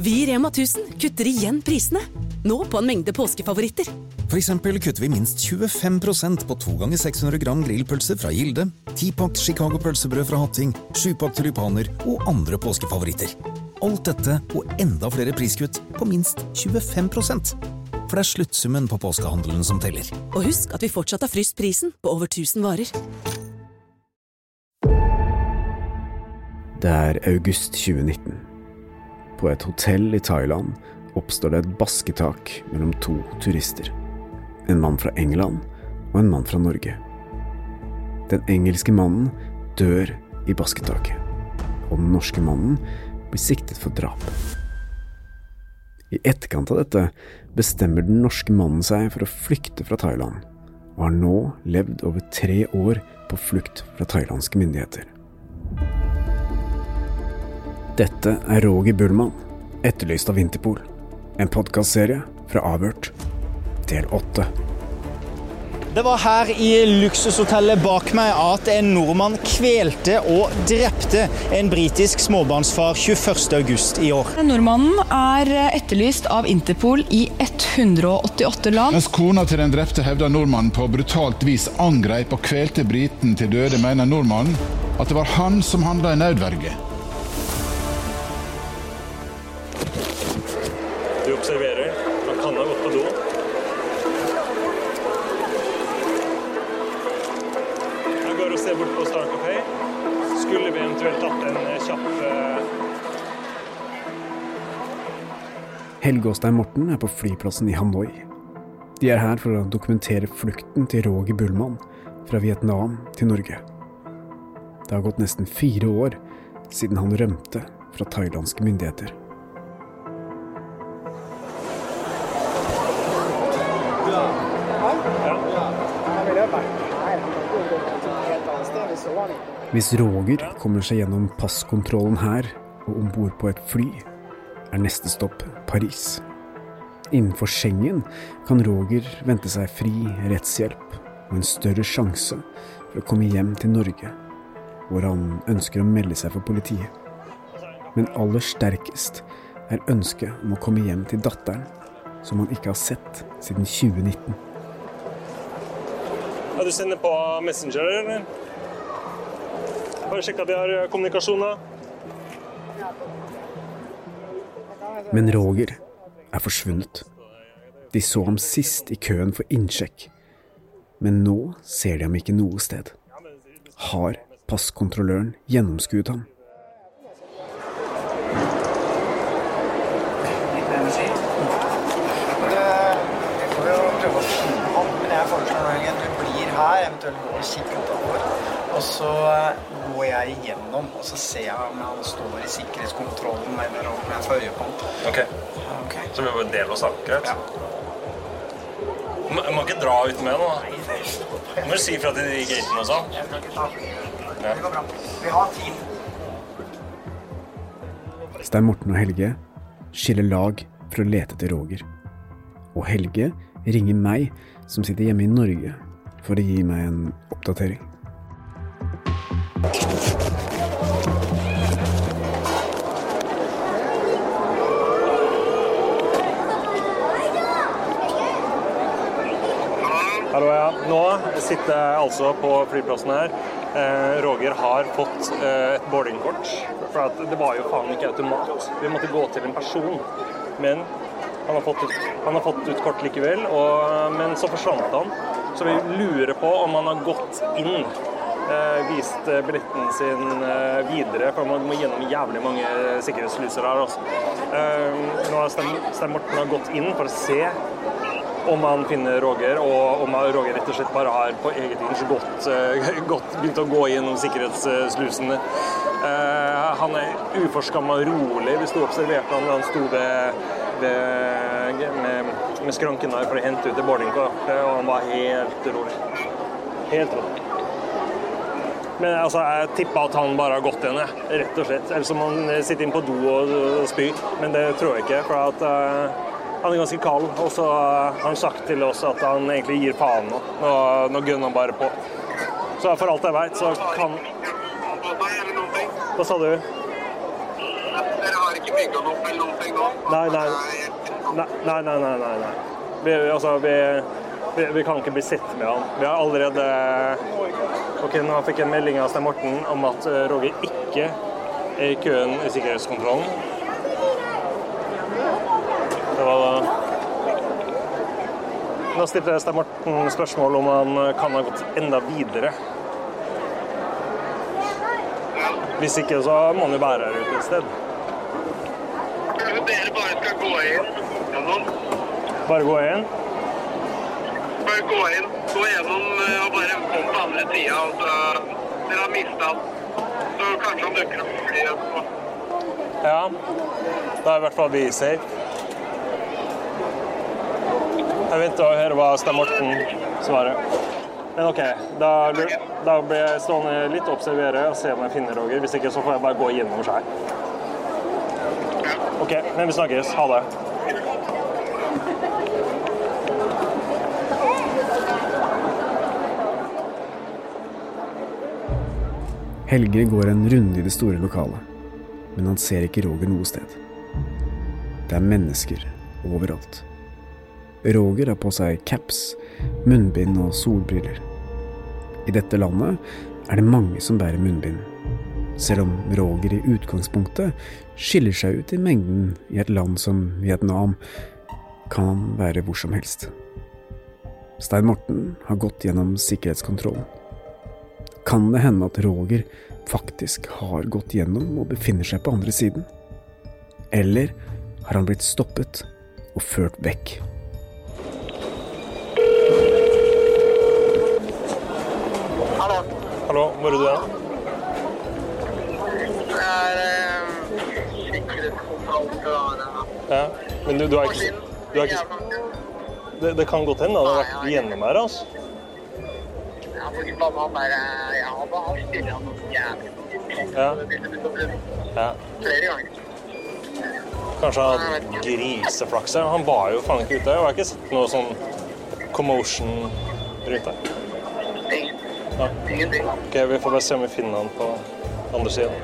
Vi i Rema 1000 kutter igjen prisene. Nå på en mengde påskefavoritter. For eksempel kutter vi minst 25% på 2 ganger 600 gram grillpølse fra Gilde, 10-pakk Chicago pølsebrød fra Hatting, 7-pakk tulipaner og andre påskefavoritter. Alt dette og enda flere priskutt på minst 25 For det er sluttsummen på påskehandelen som teller. Og husk at vi fortsatt har fryst prisen på over 1000 varer. Det er august 2019. På et hotell i Thailand oppstår det et basketak mellom to turister. En mann fra England og en mann fra Norge. Den engelske mannen dør i basketaket, og den norske mannen blir siktet for drap. I etterkant av dette bestemmer den norske mannen seg for å flykte fra Thailand, og har nå levd over tre år på flukt fra thailandske myndigheter. Dette er Roger Bullmann, etterlyst av Interpol. En podkastserie fra Avhørt. Del åtte. Det var her i luksushotellet bak meg at en nordmann kvelte og drepte en britisk småbarnsfar 21.8 i år. Nordmannen er etterlyst av Interpol i 188 land. Mens kona til den drepte hevder nordmannen på brutalt vis angrep og kvelte briten til døde, mener nordmannen at det var han som handla i nødverge. Du observerer. Han kan ha gått på do. Jeg går og ser bort på Star Café. Skulle vi eventuelt tatt en eh, kjapp eh, Helge og Stein Morten er på flyplassen i Hanoi. De er her for å dokumentere flukten til Roger Bullmann fra Vietnam til Norge. Det har gått nesten fire år siden han rømte fra thailandske myndigheter. Hvis Roger kommer seg gjennom passkontrollen her og om bord på et fly, er neste stopp Paris. Innenfor Schengen kan Roger vente seg fri rettshjelp og en større sjanse for å komme hjem til Norge, hvor han ønsker å melde seg for politiet. Men aller sterkest er ønsket om å komme hjem til datteren, som han ikke har sett siden 2019. Ja, du sender på Messenger, eller? Bare sjekk at vi har eh, kommunikasjon, da. Men Roger er forsvunnet. De så ham sist i køen for innsjekk, men nå ser de ham ikke noe sted. Har passkontrolløren gjennomskuet ham? Her, eventuelt gå og kikke utover. Og så går jeg igjennom, og så ser jeg om han står i sikkerhetskontrollen, eller om jeg får øye på han. Ok. Så vi bare deler oss akkurat? Man må ikke dra ut med nå. da. Må du si ifra til de gatene også. Jeg skal ikke ta Det går bra. Vi har tid. Stein Morten og Helge skiller lag for å lete etter Roger. Og Helge ringer meg, som sitter hjemme i Norge, for å gi meg en oppdatering. Hallo, ja. Nå sitter jeg altså på flyplassen her eh, Roger har fått eh, et boardingkort. For det var jo faen ikke automat. Vi måtte gå til en person. Men han har fått ut, har fått ut kort likevel, og, men så forsvant han. Så vi lurer på om han har gått inn. Eh, vist eh, billetten sin eh, videre, for man må gjennom jævlig mange sikkerhetssluser her. også. Eh, nå har Stein, Morten gått inn for å se om han finner Roger, og om Roger rett og slett bare har på eget inch gått, begynt å gå gjennom sikkerhetsslusene. Han er uforskamma rolig. Vi sto og observerte han da han sto ved, ved, med, med skranken der for å hente ut det boardingkortet, og han var helt rolig. Helt rolig. Men altså, jeg tippa at han bare har gått igjen, rett og slett. Eller som han sitter inne på do og, og spyr. Men det tror jeg ikke. for at uh, han er ganske kald, og så har han sagt til oss at han egentlig gir faen nå. Nå, nå gunner han bare på. Så for alt jeg veit, så kan Hva sa du? Dere har ikke bygga opp eller noen ting nå? Nei, nei. Nei, nei, nei. nei, nei, nei. Vi, altså, vi, vi, vi kan ikke bli sett med han. Vi har allerede Ok, nå fikk jeg en melding av Stein Morten om at eh, Roger ikke er i køen i sikkerhetskontrollen. Det var da Da stilte Stein Morten spørsmål om han kan ha gått enda videre. Hvis ikke, så må han jo være her ute et sted. Kanskje dere bare skal gå inn? Bare gå inn. Bare gå inn, gå gjennom eh, og bare kom på andre sida. og så- Dere har mista han. Så kanskje han dukker opp flere etterpå. Ja. Da er i hvert fall vi safe. Jeg venter å høre hva Stein Morten svarer. Men OK, da, da blir jeg stående litt og observere og se om jeg finner Roger. Hvis ikke så får jeg bare gå gjennom sjøl. OK, men vi snakkes. Ha det. Helge går en runde i det store lokalet, men han ser ikke Roger noe sted. Det er mennesker overalt. Roger har på seg caps, munnbind og solbriller. I dette landet er det mange som bærer munnbind, selv om Roger i utgangspunktet skiller seg ut i mengden i et land som Vietnam, kan han være hvor som helst. Stein Morten har gått gjennom sikkerhetskontrollen. Kan det hende at Roger faktisk har gått gjennom og befinner seg på andre siden? Eller har han blitt stoppet og ført vekk? Hallo. Hallo, hvor er du? Det er eh, Ja. Men du, du er ikke, du er ikke det, det kan godt hende det har vært gjennom her, altså. Ja, fordi mamma bare Ja, han har stille han noe jævlig. Ja. Ja. Flere ganger. Kanskje han har hatt griseflaks her. Han var jo faen ikke ute. Jeg har ikke sett noe sånn commotion rundt der. Ja. Ok, Vi får bare se om vi finner han på andre siden.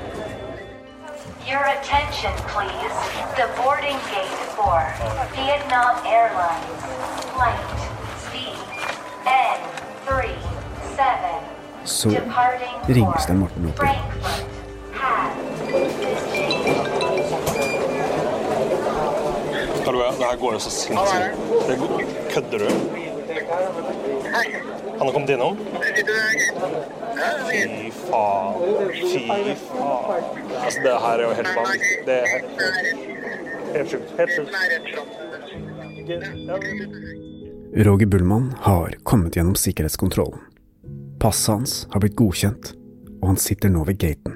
Your attention, please. The boarding gate for Vietnam Airlines flight Så ringes det Morten opp igjen. Hallo, ja. Det her går jo så sinnssykt. Det Kødder du? Han har kommet innom? Fy faen. Fy faen. Altså, det her er jo helt vanlig. Det er Helt sjukt. Helt sjukt. Roger Bullmann har kommet gjennom sikkerhetskontrollen. Passet hans har blitt godkjent, og han sitter nå ved gaten.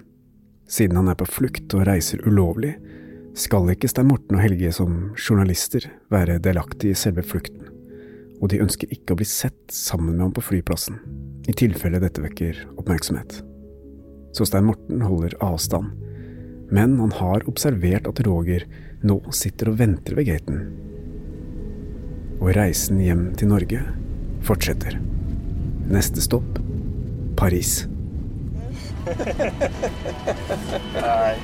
Siden han er på flukt og reiser ulovlig, skal ikke Stein Morten og Helge som journalister være delaktige i selve flukten, og de ønsker ikke å bli sett sammen med ham på flyplassen, i tilfelle dette vekker oppmerksomhet. Så Stein Morten holder avstand, men han har observert at Roger nå sitter og venter ved gaten og reisen hjem til Norge fortsetter. Neste stopp Paris. Nei.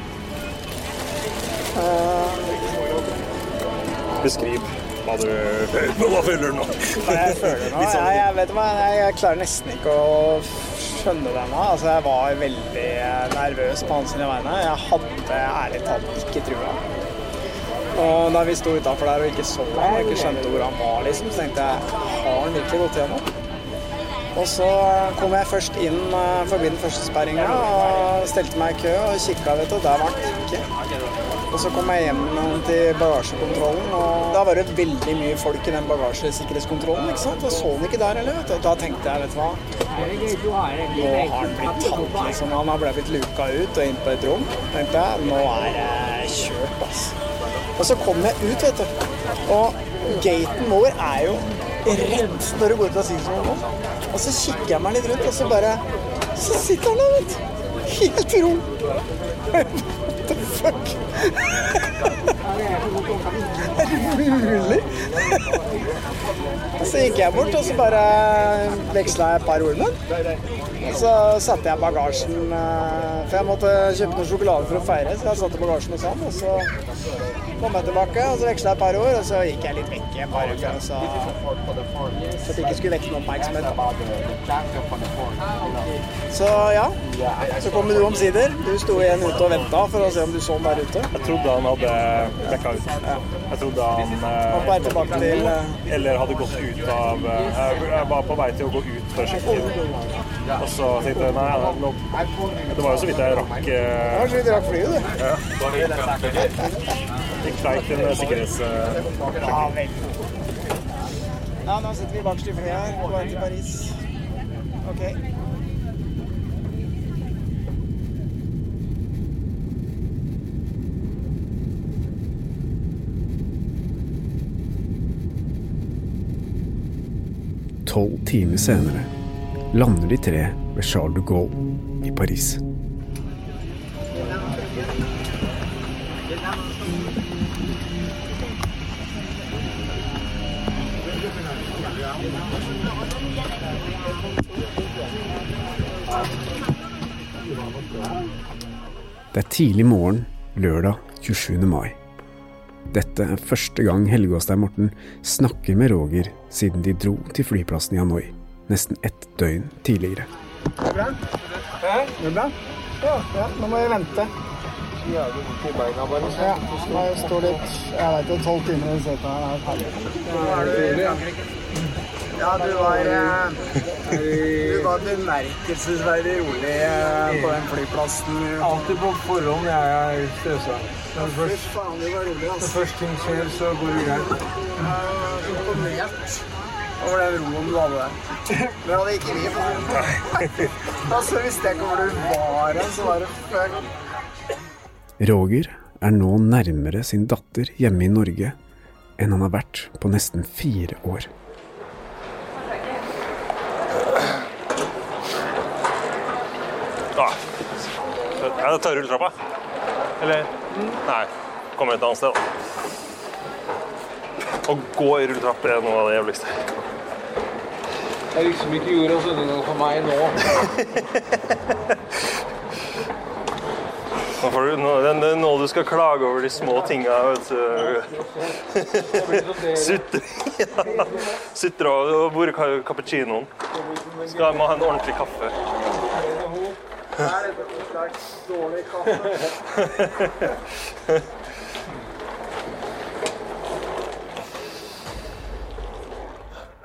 Beskriv hva du Hva føler du nå? Nei, jeg føler nå? Sånn- Jeg, jeg vet hva, jeg, jeg klarer nesten ikke å skjønne det ennå. Altså, jeg var veldig nervøs på hans sine vegne. Jeg hadde ærlig talt ikke trua. Og da vi sto utafor der og ikke så han og ikke skjønte hvor han var, liksom, så tenkte jeg har han virkelig gått gjennom? Og så kom jeg først inn eh, forbi den første sperringa og stelte meg i kø og kikka, vet du. Der var det ikke. Og så kom jeg hjem til bagasjekontrollen, og da var det veldig mye folk i den bagasjesikkerhetskontrollen. ikke sant? Og så han ikke der heller, vet du. Da tenkte jeg, vet du hva. Nå har han blitt tatt, liksom. Han har blitt luka ut og inn på et rom. tenkte jeg. Nå er det kjørt, altså. Og så kom jeg ut, vet du. Og gaten vår er jo rett når du går ut av sikkerhetskontrollen. Og så kikker jeg meg litt rundt, og så bare Så sitter han der, vet du. Helt ro. What the fuck? Er det mulig? Så gikk jeg bort, og så bare veksla jeg et par ord med ham. Så satte jeg bagasjen eh, For jeg måtte kjøpe noe sjokolade for å feire, så jeg satte bagasjen hos han. Og så kom jeg tilbake, og så veksla jeg et par ord, og så gikk jeg litt vekk et par uker. Så, så at det ikke skulle vekke noen oppmerksomhet. Så ja. Så kommer du omsider. Du sto igjen ute og venta for å se om du så han der ute. Jeg trodde han hadde backa ut. Jeg trodde han var på vei tilbake til Eller hadde gått ut av eh, Jeg var på vei til å gå ut for å sjekke inn. Og så tenkte jeg nei, nå, det var jo så vidt jeg rakk Det var så vidt jeg rakk flyet, du. Ja. Gikk til en sikkerhets... Ja. Ja, nå sitter vi bakerst i flyet her, på vei til Paris. OK. Tolv timer senere lander de tre ved Charles de Gaulle i Paris. Det er tidlig morgen lørdag 27. mai. Dette er første gang Helge Åstein Morten snakker med Roger siden de dro til flyplassen i Hanoi nesten ett døgn tidligere. Det er bra? Det er bra? Ja, ja, nå må jeg vente. Ja, jeg står litt Jeg vet det, tolv timer i setet her er ferdig. Ja, du var eh, Du var bemerkelsesverdig rolig eh, på den flyplassen. Alltid på forhånd jeg er stressa. Når først, ass. først ting skjer, så går det greit. Imponert over den roen du hadde der. Det hadde ikke vi. Altså, visste jeg ikke hvor du var hen, så var det fuck. Roger er nå nærmere sin datter hjemme i Norge enn han har vært på nesten fire år. Ja. Ja, tar rulletrappa. Eller Nei, kommer et annet sted, da. Å gå i rulletrapp er noe av det jævligste. Det er liksom ikke jordas undergang for meg nå. Nå får du, nå, det er nå du skal klage over de små tinga. vet. Sutre ja. Sutre og hvor er cappuccinoen? Skal man ha en ordentlig kaffe?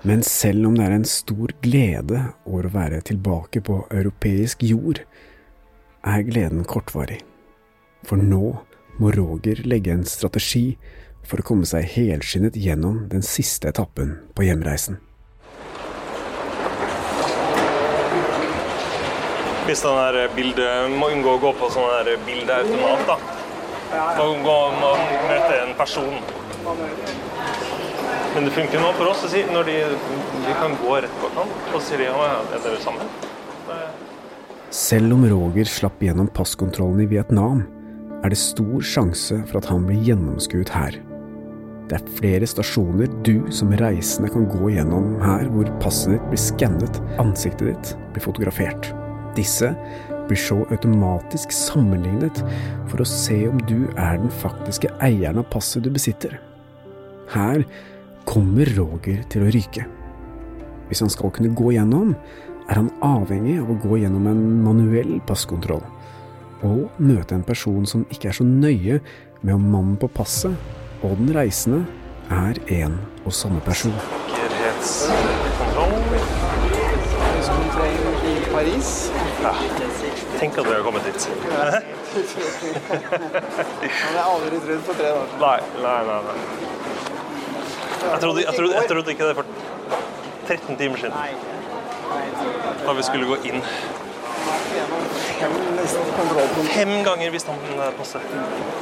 Men selv om det er en stor glede over å være tilbake på europeisk jord, er gleden kortvarig. For nå må Roger legge en strategi for å komme seg helskinnet gjennom den siste etappen på hjemreisen. Hvis den der bildet må unngå å gå på sånn der bildeautomat, da. Må, gå, må møte en person. Men det funker nå for oss å si, når de, de kan gå rett bak ham, og sier de ja, er dere sammen? Selv om Roger slapp gjennom passkontrollen i Vietnam, er det stor sjanse for at han blir gjennomskuet her. Det er flere stasjoner du som reisende kan gå gjennom her hvor passet ditt blir skannet, ansiktet ditt blir fotografert. Disse blir så automatisk sammenlignet for å se om du er den faktiske eieren av passet du besitter. Her kommer Roger til å ryke. Hvis han skal kunne gå gjennom, er han avhengig av å gå gjennom en manuell passkontroll og møte en person som ikke er så nøye med om mannen på passet og den reisende er en og samme person. Sikkerhetskontroll. Huskontroll i Paris. Ja. Tenk at vi har kommet dit. Han hadde aldri trodd for tre dager. Nei, nei, nei. nei. Jeg trodde, jeg, trodde, jeg trodde ikke det for 13 timer siden. Da vi skulle gå inn. Fem ganger visste han eh, passet.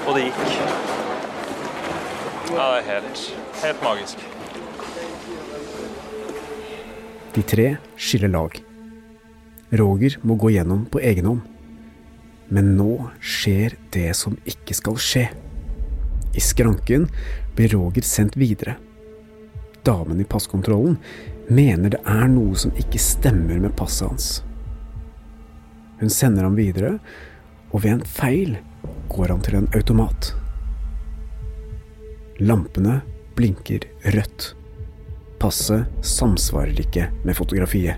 Og det gikk. Ja, det er helt, helt magisk. De tre skiller lag. Roger må gå gjennom på egen hånd. Men nå skjer det som ikke skal skje. I skranken blir Roger sendt videre. Damen i passkontrollen mener det er noe som ikke stemmer med passet hans. Hun sender ham videre, og ved en feil går han til en automat. Lampene blinker rødt. Passet samsvarer ikke med fotografiet.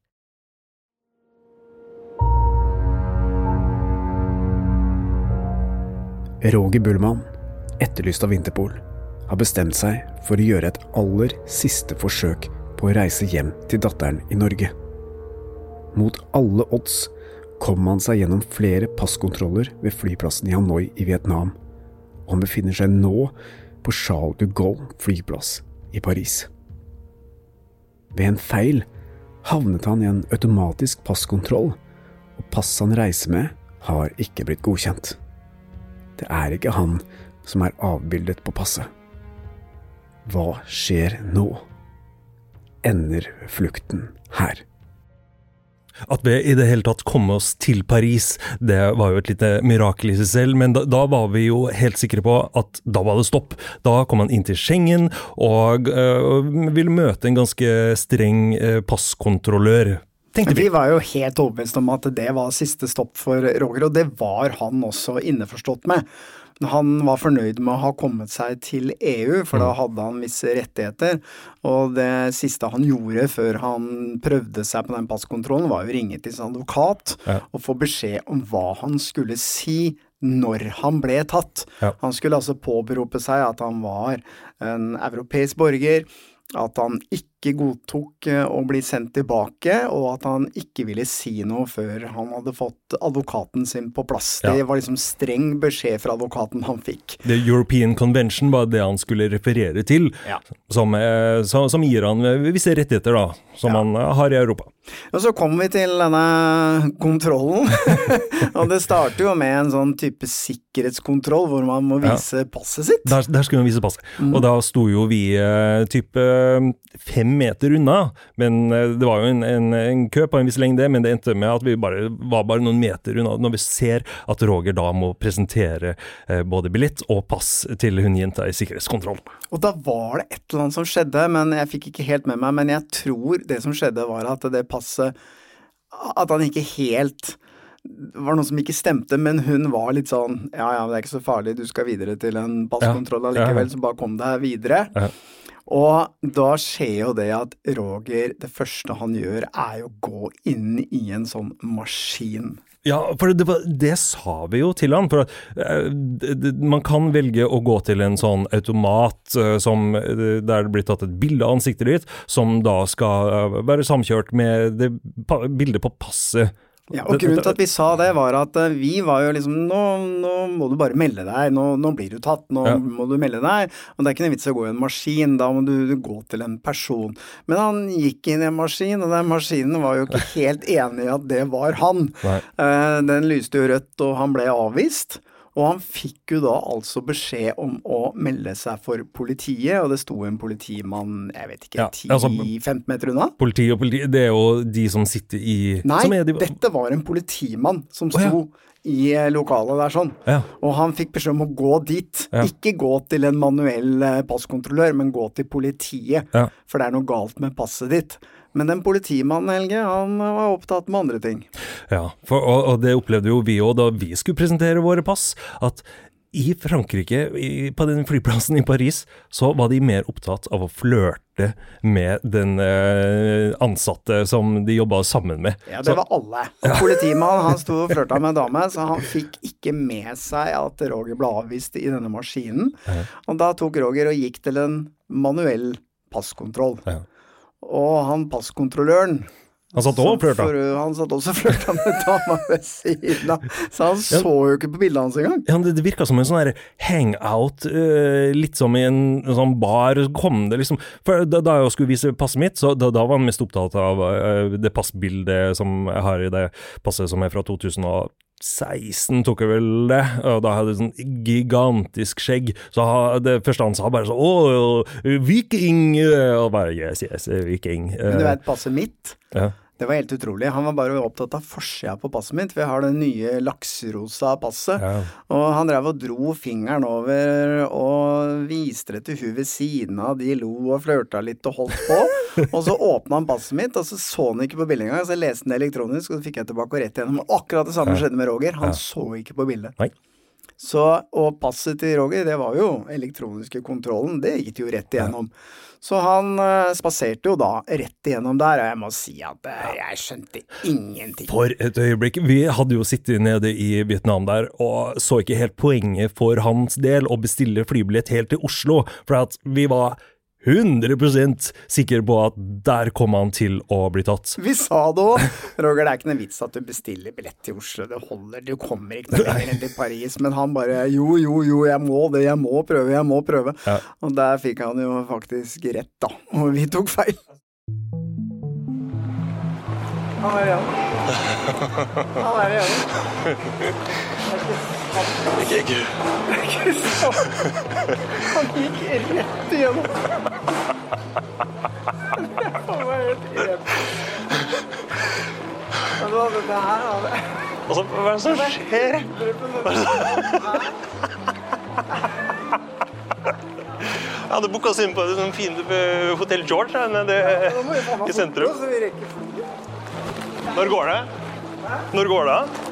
Roger Bullmann, etterlyst av Interpol, har bestemt seg for å gjøre et aller siste forsøk på å reise hjem til datteren i Norge. Mot alle odds kom han seg gjennom flere passkontroller ved flyplassen i Hanoi i Vietnam, og han befinner seg nå på Charles de Gaulle flyplass i Paris. Ved en feil havnet han i en automatisk passkontroll, og passet han reiser med, har ikke blitt godkjent. Det er ikke han som er avbildet på passet. Hva skjer nå? Ender flukten her? At vi i det hele tatt kom oss til Paris, det var jo et lite mirakel i seg selv, men da, da var vi jo helt sikre på at da var det stopp. Da kom han inn til Schengen og øh, ville møte en ganske streng øh, passkontrollør. Tenkte vi. Vi var jo helt overbevist om at det var siste stopp for Roger, og det var han også innforstått med. Han var fornøyd med å ha kommet seg til EU, for da hadde han visse rettigheter. Og det siste han gjorde før han prøvde seg på den passkontrollen, var å ringe til sin advokat Ja. og få beskjed om hva han skulle si når han ble tatt. Ja. Han skulle altså påberope seg at han var en europeisk borger, at han ikke godtok eh, å bli sendt tilbake, og at han ikke ville si noe før han hadde fått advokaten sin på plass. Ja. Det var liksom streng beskjed fra advokaten han fikk. The European Convention var det han skulle referere til, Ja. som, eh, som, som gir han visse rettigheter da, som han eh, har i Europa. Og så kommer vi til denne kontrollen, og det starter jo med en sånn type sikkerhetskontroll hvor man må Ja. vise passet sitt. Der, der skulle man vise passet. Mm. Og da sto jo vi type eh, fem meter unna. Men eh, det var jo en, en, en kø på en viss lengde, men det endte med at vi bare var bare noen meter unna. Når vi ser at Roger da må presentere eh, både billett og pass til hun jenta i sikkerhetskontroll. Og da var det et eller annet som skjedde, men jeg fikk ikke helt med meg. Men jeg tror det som skjedde, var at det passet At han ikke helt det var noe som ikke stemte, men hun var litt sånn Ja ja, det er ikke så farlig, du skal videre til en passkontroll Ja, ja, ja. så bare kom deg videre. Og da skjer jo det at Roger, det første han gjør, er jo å gå inn i en sånn maskin. Ja, for det, det, det sa vi jo til han. For eh, det, man kan velge å gå til en sånn automat eh, som, eh, der det blir tatt et bilde av ansiktet ditt, som da skal være samkjørt med det bildet på passet. Ja, og Grunnen til at vi sa det, var at eh, vi var jo liksom Nå, nå må du bare melde deg. Nå, nå blir du tatt. Nå Ja. må du melde deg. Og det er ikke noe vits i å gå i en maskin. Da må du, du gå til en person. Men han gikk inn i en maskin, og den maskinen var jo ikke helt enig i at det var han. Nei. Eh, Den lyste jo rødt, og han ble avvist. Og han fikk jo da altså beskjed om å melde seg for politiet, og det sto en politimann, jeg vet ikke, Ja, 10-15 altså, meter unna. Politi og politi, det er jo de som sitter i Nei, som er de, dette var en politimann som Å, ja. sto i eh, lokalet der sånn. Ja. Og han fikk beskjed om å gå dit. Ikke gå til en manuell eh, passkontrollør, men gå til politiet. For det er noe galt med passet ditt. Men den politimannen, Helge, han var opptatt med andre ting. Ja, for, og, og det opplevde jo vi òg da vi skulle presentere våre pass. At i Frankrike, i, på den flyplassen i Paris, så var de mer opptatt av å flørte med den eh, ansatte som de jobba sammen med. Ja, det Så- var alle. Og Politimannen han sto og flørta med en dame, så han fikk ikke med seg at Roger ble avvist i denne maskinen. Ja. Og da tok Roger og gikk til en manuell passkontroll. Ja. Og han passkontrolløren Han satt også og flørta. Han satt også og flørta med dama ved siden av. Så han så jo ikke på bildet hans engang. Ja, det, det virka som en sånn hangout, eh, litt som i en, sånn bar. Kom det liksom For da, da jeg skulle vise passet mitt, så da, da var han mest opptatt av eh, det passbildet som jeg har i det passet som er fra 2016, tok jeg vel det. Og da hadde jeg sånn gigantisk skjegg. Så det første han sa, bare sånn Å, viking! Og bare Yes, yes, viking. Men du veit vet, passet mitt ja. Det var helt utrolig. Han var bare opptatt av forsida på passet mitt, for jeg har det nye lakserosa passet. Ja. Og han drev og dro fingeren over og viste det til hun ved siden av. De lo og flørta litt og holdt på. og så åpna han passet mitt, og så så han ikke på bildet engang. Så jeg leste den elektronisk, og så fikk jeg tilbake og rett igjennom. Akkurat det samme skjedde med Roger. Han så ikke på bildet. Nei. Så, og passet til Roger, det var jo elektroniske kontrollen. Det gikk jo rett igjennom. Så han uh, spaserte jo da rett igjennom der, og jeg må si at uh, jeg skjønte ingenting. For et øyeblikk. Vi hadde jo sittet nede i Vietnam der og så ikke helt poenget for hans del å bestille flybillett helt til Oslo, for at vi var 100% sikre på at der kom han til å bli tatt. Vi sa det òg. Roger, det er ikke noe vits at du bestiller billett til Oslo. Det holder. Du kommer ikke noe lenger enn til Paris. Men han bare jo, jo, jo, jeg må det. Jeg må prøve, jeg må prøve. Ja. Og der fikk han jo faktisk rett, da. Og vi tok feil. Han er igjen. Han er igjen. Ikke, ikke. Ikke sant? Han gikk rett igjennom. Det var helt enig. Men da, det her Altså, hva er det som skjer? Jeg hadde booka oss inn på et sånt fint eh, Hotell George her nede i sentrum. så. Når går det? Når går det?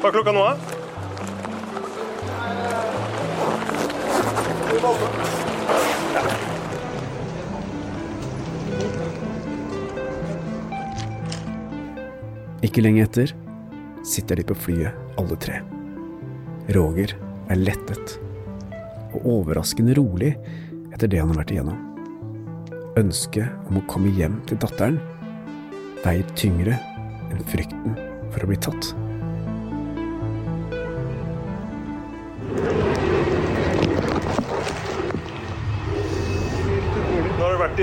Hva er klokka nå? da? Ikke lenge etter sitter de på flyet, alle tre. Roger er lettet og overraskende rolig etter det han har vært igjennom. Ønsket om å komme hjem til datteren veier tyngre enn frykten for å bli tatt.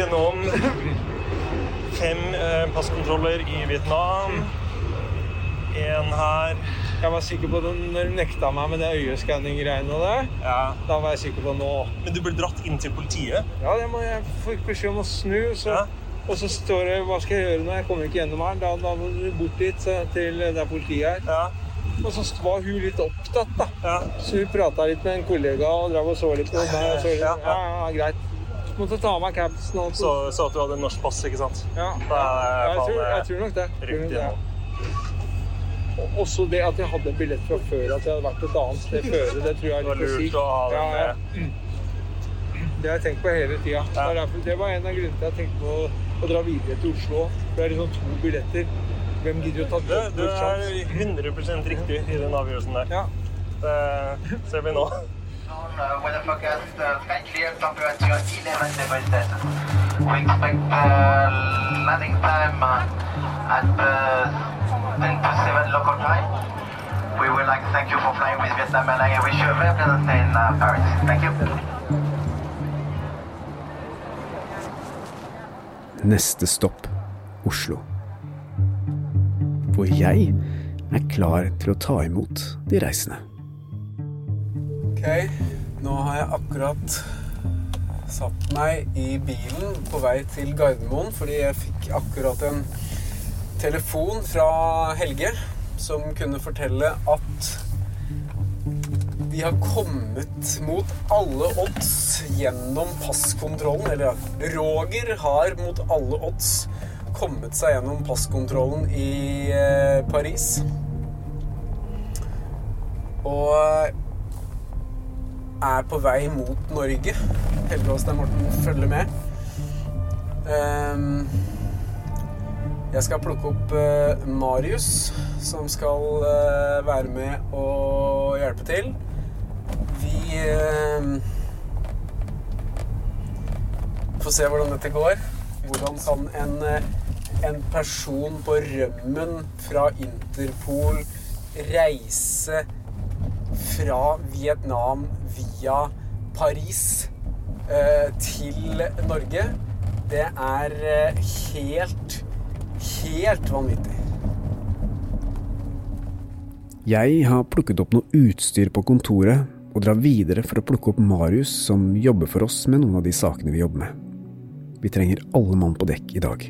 Gjennom fem eh, passkontroller i Vietnam. En her. Jeg var sikker på det når de nekta meg med det øyeskanning-greiene der. Da var jeg sikker på nå. Men du ble dratt inn til politiet? Ja, det må jeg fikk beskjed om å snu. Så, Og så står det hva skal jeg gjøre nå? Jeg kommer ikke gjennom her. Da, da må du bort dit til der politiet er. Og så var hun litt opptatt, da. Så hun prata litt med en kollega og drev og så litt på meg. Og så litt. Ja, ja, greit. Måtte ta av meg capsen. og Så, så at du hadde norsk pass, ikke sant? Ja. Da jeg, tror, eh, jeg tror nok det. Og Også det at jeg hadde en billett fra før, at jeg hadde vært et annet sted før. Det tror jeg er litt ha den Ja, ja. Det har jeg tenkt på hele tida. Er det var en av grunnene til at jeg tenkte på å, dra videre til Oslo. Det er liksom to billetter. Hvem gidder å ta Du, du er 100% riktig i den avgjørelsen der. Det ser vi nå. Weather forecast, uh, sky clear, temperature 11 degrees Celsius. We expect uh, landing time uh, at uh, 10 local time. We would like to thank you for flying with Vietnam Airlines and wish you a very pleasant stay in uh, Paris. Thank you. Neste stopp Oslo. Hvor jeg er klar til å ta imot de reisende. Ok, nå har jeg akkurat satt meg i bilen på vei til Gardermoen fordi jeg fikk akkurat en telefon fra Helge som kunne fortelle at de har kommet mot alle odds gjennom passkontrollen. Eller Roger har mot alle odds kommet seg gjennom passkontrollen i eh, Paris. Og er på vei mot Norge. Heldigvis Morten følger med. Ehm, jeg skal plukke opp eh, Marius, som skal eh, være med og hjelpe til. Vi eh, får se hvordan dette går. Hvordan kan en, eh, en person på rømmen fra Interpol reise fra Vietnam via Paris eh, til Norge? Det er eh, helt, helt vanvittig. Jeg har plukket opp noe utstyr på kontoret og drar videre for å plukke opp Marius, som jobber for oss med noen av de sakene vi jobber med. Vi trenger alle mann på dekk i dag.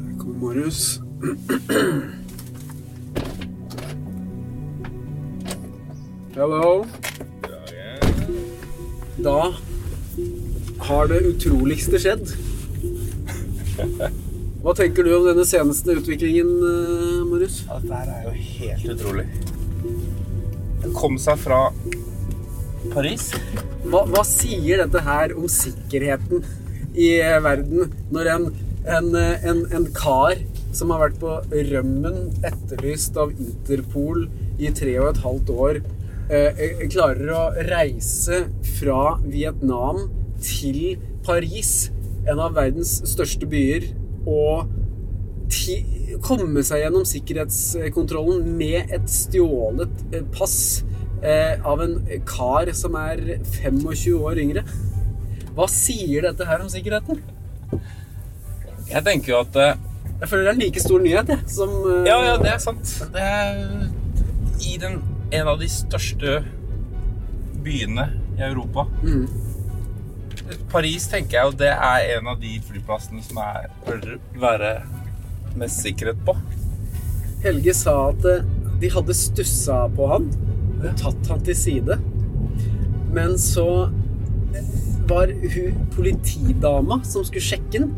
Der kommer Marius. Hello. Da har det utroligste skjedd. Hva tenker du om denne seneste utviklingen, eh, Marius? Ja, dette her er jo helt utrolig. Det kom seg fra Paris. Hva, hva sier dette her om sikkerheten i eh, verden når en, en, eh, en, en kar som har vært på rømmen, etterlyst av Interpol i tre og et halvt år, eh, klarer å reise fra Vietnam til Paris, en av verdens største byer, og ti, komme seg gjennom sikkerhetskontrollen med et stjålet eh, pass eh, av en kar som er 25 år yngre. Hva sier dette her om sikkerheten? Jeg tenker jo at eh, Jeg føler det er en like stor nyhet, jeg, som eh, Ja, ja, det er sant. Det er i den, en av de største byene i Europa. Mm. Paris tenker jeg jo det er en av de flyplassene som er, bør være mest sikkerhet på. Helge sa at eh, de hadde stussa på han og tatt han til side. Men så var hun politidama som skulle sjekke han,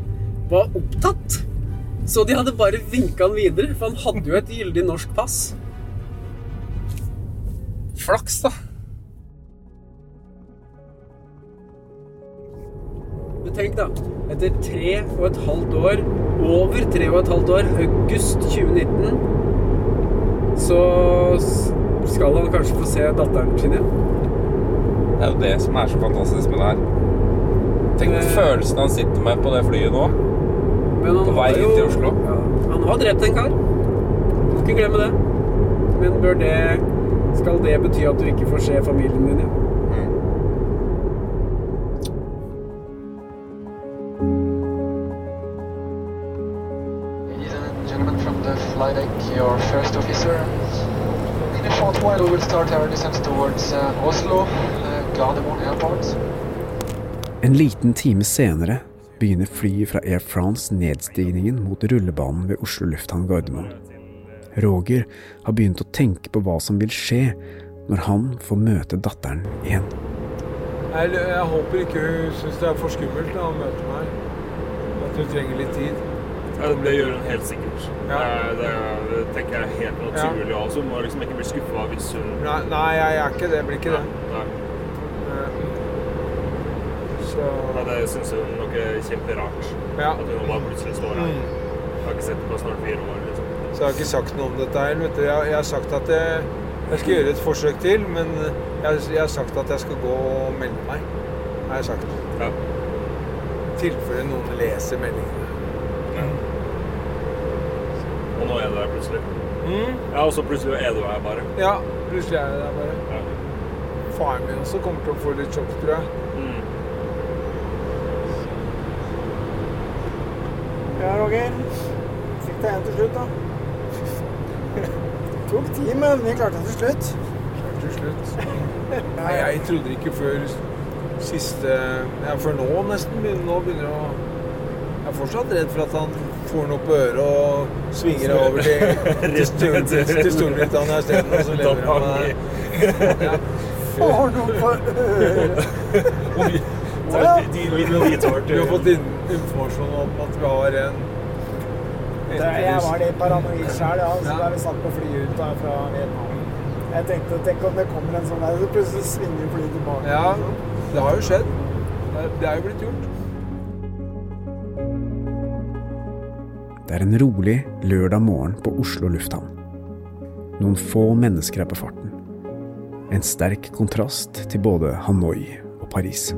var opptatt. Så de hadde bare vinka han videre, for han hadde jo et gyldig norsk pass. Flaks, da. Men tenk, da. Etter tre og et halvt år, over tre og et halvt år, august 2019, så skal han kanskje få se datteren sin igjen. Det er jo det som er så fantastisk med det her. Tenk følelsen han sitter med på det flyet nå. Men han På vei inn til Oslo. Ja, han har drept en kar. Må ikke glemme det. Men bør det Skal det bety at du ikke får se familien din igjen? Ladies and gentlemen from the flight deck, your first officer. In a short while we will start our descent towards uh, Oslo, uh, Gardermoen airport. En liten time senere begynner flyet fra Air France nedstigningen mot rullebanen ved Oslo lufthavn Gardermoen. Roger har begynt å tenke på hva som vil skje når han får møte datteren igjen. Jeg, jeg håper ikke hun syns det er for skummelt da, å møte meg. At hun trenger litt tid. Ja, det gjør hun helt sikkert. Ja. Det, det tenker jeg er helt naturlig. Ja. Altså, hun må liksom ikke bli skuffa hvis hun Nei, nei, jeg er ikke det. Jeg blir ikke det. Nei. nei. Så Ja, det syns hun nok er kjemperart. Ja. At hun bare plutselig står her. Mm. Jeg har ikke sett henne på snart fire år. Så jeg har ikke sagt noe om dette her. Vet du. Jeg, jeg har sagt at jeg, jeg, skal gjøre et forsøk til, men jeg, jeg, har sagt at jeg skal gå og melde meg. Har jeg sagt. Ja. tilfelle noen leser meldingene. Ja. Og nå er du der plutselig? Mm. Ja, og så plutselig er du her bare? Ja, plutselig er jeg der bare. Ja. Faren min også kommer til å få litt sjokk, tror jeg. Mm. Ja, Roger. Fikk deg til slutt, da. Tok tid, men vi klarte det til slutt. Klarte Til slutt. Nei, jeg trodde ikke før siste Ja, før nå nesten. begynner- Nå begynner å Jeg er fortsatt redd for at han får noe på øret og svinger det over til, til, til Storbritannia isteden. Og så lever han med ja. Får noe på øret. Vi har fått informasjon om at vi har en Det, jeg var litt paranoid sjøl, ja, så da vi satt på flyet ut da, fra Vietnam. Jeg tenkte tenk om det kommer en sånn der, så plutselig svinger flyet tilbake. Ja, det har jo skjedd. Det- Det er jo blitt gjort. Det er en rolig lørdag morgen på Oslo lufthavn. Noen få mennesker er på farten. En sterk kontrast til både Hanoi og Paris.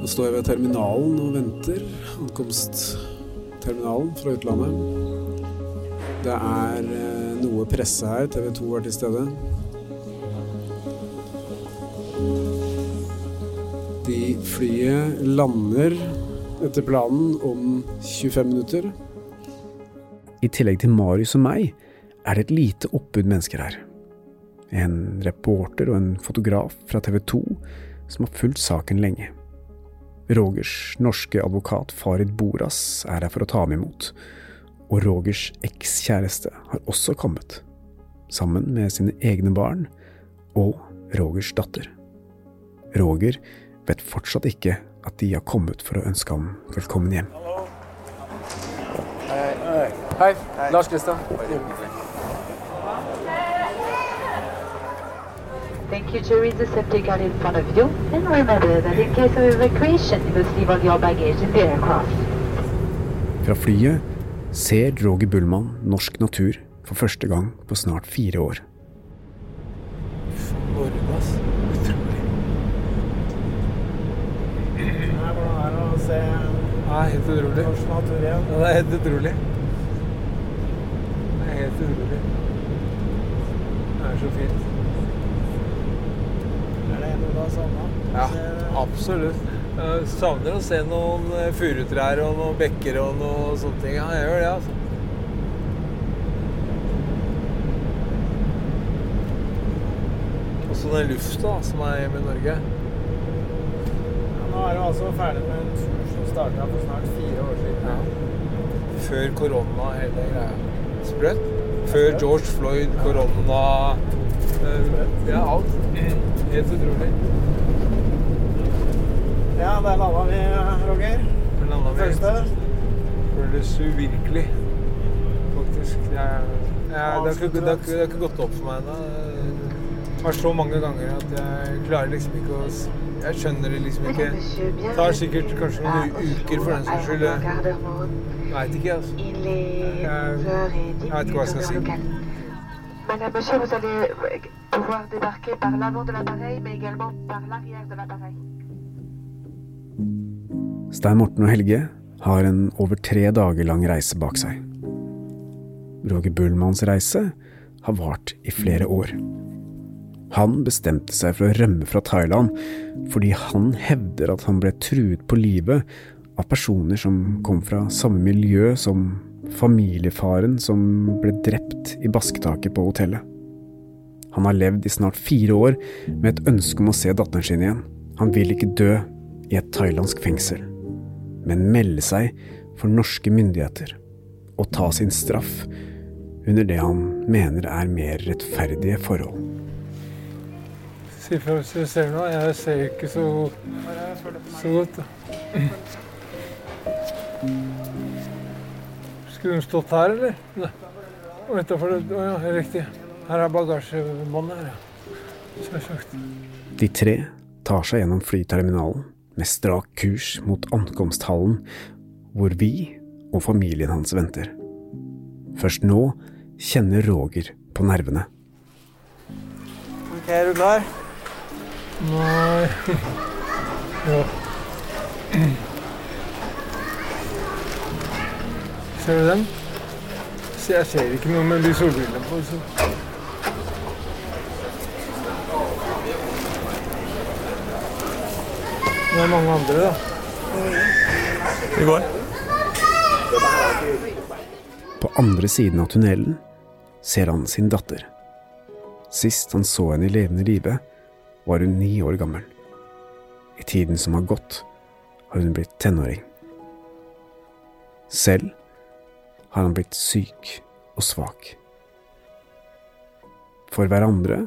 Nå står jeg ved terminalen og venter. Ankomstterminalen fra utlandet. Det er eh, noe presse her. TV 2 er til stede. De flyet lander etter planen om 25 minutter. I tillegg til Marius og meg er det et lite oppbud mennesker her. En reporter og en fotograf fra TV 2 som har fulgt saken lenge. Rogers norske advokat Farid Boras er her for å ta ham imot. Og Rogers ekskjæreste har også kommet. Sammen med sine egne barn og Rogers datter. Roger vet fortsatt ikke at de har kommet for å ønske ham velkommen hjem. Hei, Lars Kristian. Thank you to read the safety guard in front of you. And remember that in case of evacuation, you must leave all your baggage in the aircraft. Fra flyet ser Roger Bullmann norsk natur for første gang på snart fire år. Ja, helt utrolig. Ja, det er helt utrolig. Det er helt utrolig. Det er så fint. Er det noe du har savna? Ja, absolutt. Jeg savner å se noen eh, furutrær og noen bekker og noe sånne ting. Ja, jeg gjør det, altså. Og så den lufta som er hjemme i Norge. Ja, nå er du altså ferdig med en tur som starta for snart fire år siden. Ja. Før korona, hele greia. Sprøtt. Før George Floyd, korona eh, Ja, alt. Helt utrolig. Ja, der landa vi, Roger. Der landa vi. Første. det? Føles uvirkelig, faktisk. Jeg, jeg, det, ikke, det, ikke, det har ikke gått opp for meg ennå. Det har vært så mange ganger at jeg klarer liksom ikke å Jeg skjønner det liksom ikke. Det tar sikkert kanskje noen uker for den saks skyld. Jeg veit ikke, altså. Jeg, jeg 11h10 vet ikke hva jeg skal si. Madame, monsieur, vous allez euh, pouvoir débarquer par l'avant de l'appareil, mais également par l'arrière de l'appareil. Stein Morten og Helge har en over tre dager lang reise bak seg. Roger Bullmanns reise har vart i flere år. Han bestemte seg for å rømme fra Thailand fordi han hevder at han ble truet på livet av personer som kom fra samme miljø som familiefaren som ble drept i basketaket på hotellet. Han har levd i snart fire år med et ønske om å se datteren sin igjen. Han vil ikke dø i et thailandsk fengsel, men melde seg for norske myndigheter og ta sin straff under det han mener er mer rettferdige forhold. Si ifra hvis du ser noe. Jeg ser ikke så, så godt. Da. Skulle hun stått her, eller? Nei. Utenfor det. Å ja, riktig. Her er bagasjebåndet. her, ja. Selvsagt. De tre tar seg gjennom flyterminalen med strak kurs mot ankomsthallen, hvor vi og familien hans venter. Først nå kjenner Roger på nervene. Ok, er du klar? Nei Ja. Ser du den? Så jeg ser ikke noe med de solbrillene på. Så. Det er mange andre, da. Vi går. På andre siden av tunnelen ser han sin datter. Sist han så henne i levende live, var hun ni år gammel. I tiden som har gått, har hun blitt tenåring. Selv har han blitt syk og svak. For hverandre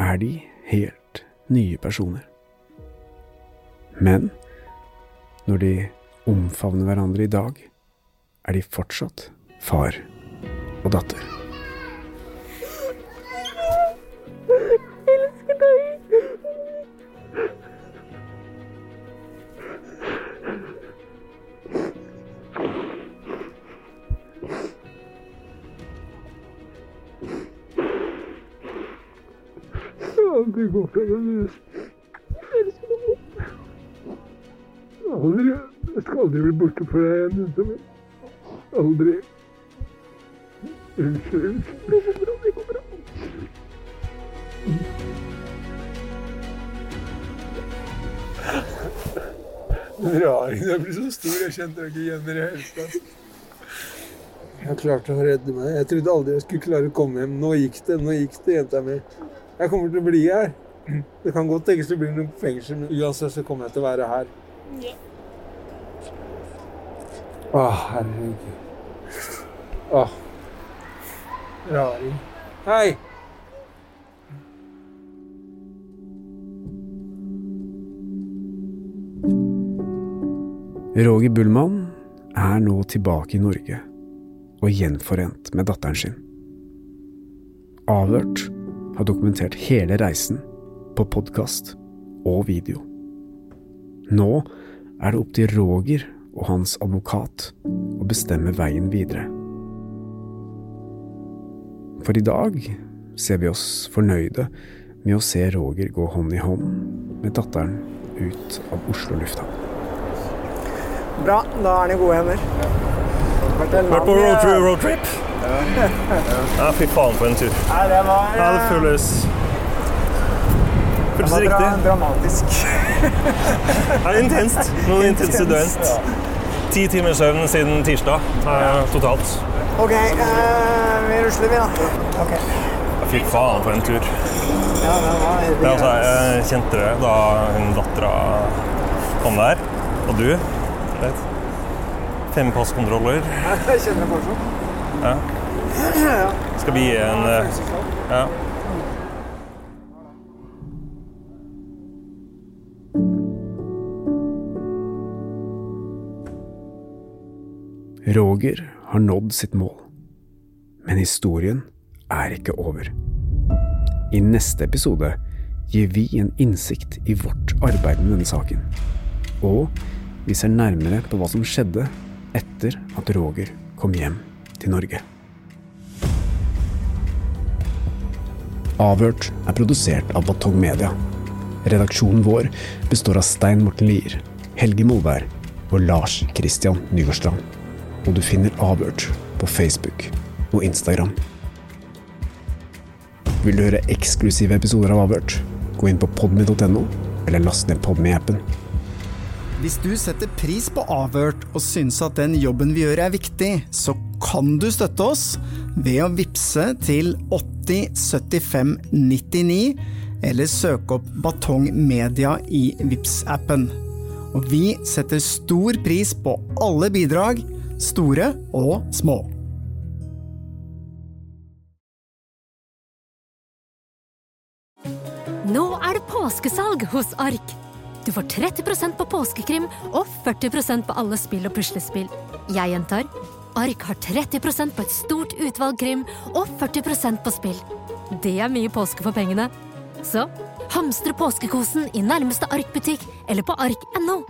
er de helt nye personer. Men når de omfavner hverandre i dag, er de fortsatt far og datter. Aldri gå fra deg. Aldri. Jeg skal aldri bli borte fra deg igjen. jenta mi. Aldri. Unnskyld. Det går bra. Det går bra. Raringen er blitt så stor, jeg kjente deg ikke igjen i det hele tatt. Jeg klarte å redde meg. Jeg trodde aldri jeg skulle klare å komme hjem. Nå gikk det, nå gikk det, jenta mi. Jeg kommer til å bli her. Det kan godt tenkes det blir noe fengsel, men uansett så kommer jeg til å være her. Å, herregud. Å. Raring. Hei! Roger Bullmann er nå tilbake i Norge og gjenforent med datteren sin. Avhørt har dokumentert hele reisen på podkast og video. Nå er det opp til Roger og hans advokat å bestemme veien videre. For i dag ser vi oss fornøyde med å se Roger gå hånd i hånd med datteren ut av Oslo lufthavn. Bra, da er han i gode hender. Vært på road, roadtrip? Ja, fy faen for en tur. Nei, det var Ja, det føles det Føles var dra riktig. dramatisk. Det er intenst. Noen intense døgn. Ti timers søvn siden tirsdag eh, totalt. OK, eh, vi rusler, vi, da. Ok. Ja, Fy faen for en tur. Ja, det var Det, er altså, jeg kjente det da hun dattera kom der. Og du. Vet. Fem passkontroller. Jeg kjenner det fortsatt. Ja. Skal vi gi en eh, Ja. Roger har nådd sitt mål. Men historien er ikke over. I neste episode gir vi en innsikt i vårt arbeid med denne saken. Og vi ser nærmere på hva som skjedde etter at Roger kom hjem til Norge. Avhørt er produsert av Batong Media. Redaksjonen vår består av Stein Morten Lier, Helge Molvær og Lars Christian Nygårdstrand. Og du finner Avhørt på Facebook og Instagram. Vil du høre eksklusive episoder av Avhørt? Gå inn på podmy.no, eller last ned Podmy-appen. Hvis du setter pris på Avhørt og syns at den jobben vi gjør er viktig, så kan du støtte oss ved å vippse til 8075 99, eller søke opp Batong Media i vips appen Og vi setter stor pris på alle bidrag, store og små. Nå er det påskesalg hos Ark. Du får 30% på påskekrim og 40% på alle spill og puslespill. Jeg gjentar Ark har 30% på et stort utvalg krim og 40% på spill. Det er mye påske for pengene. Så hamstre påskekosen i nærmeste Ark-butikk eller på ark.no.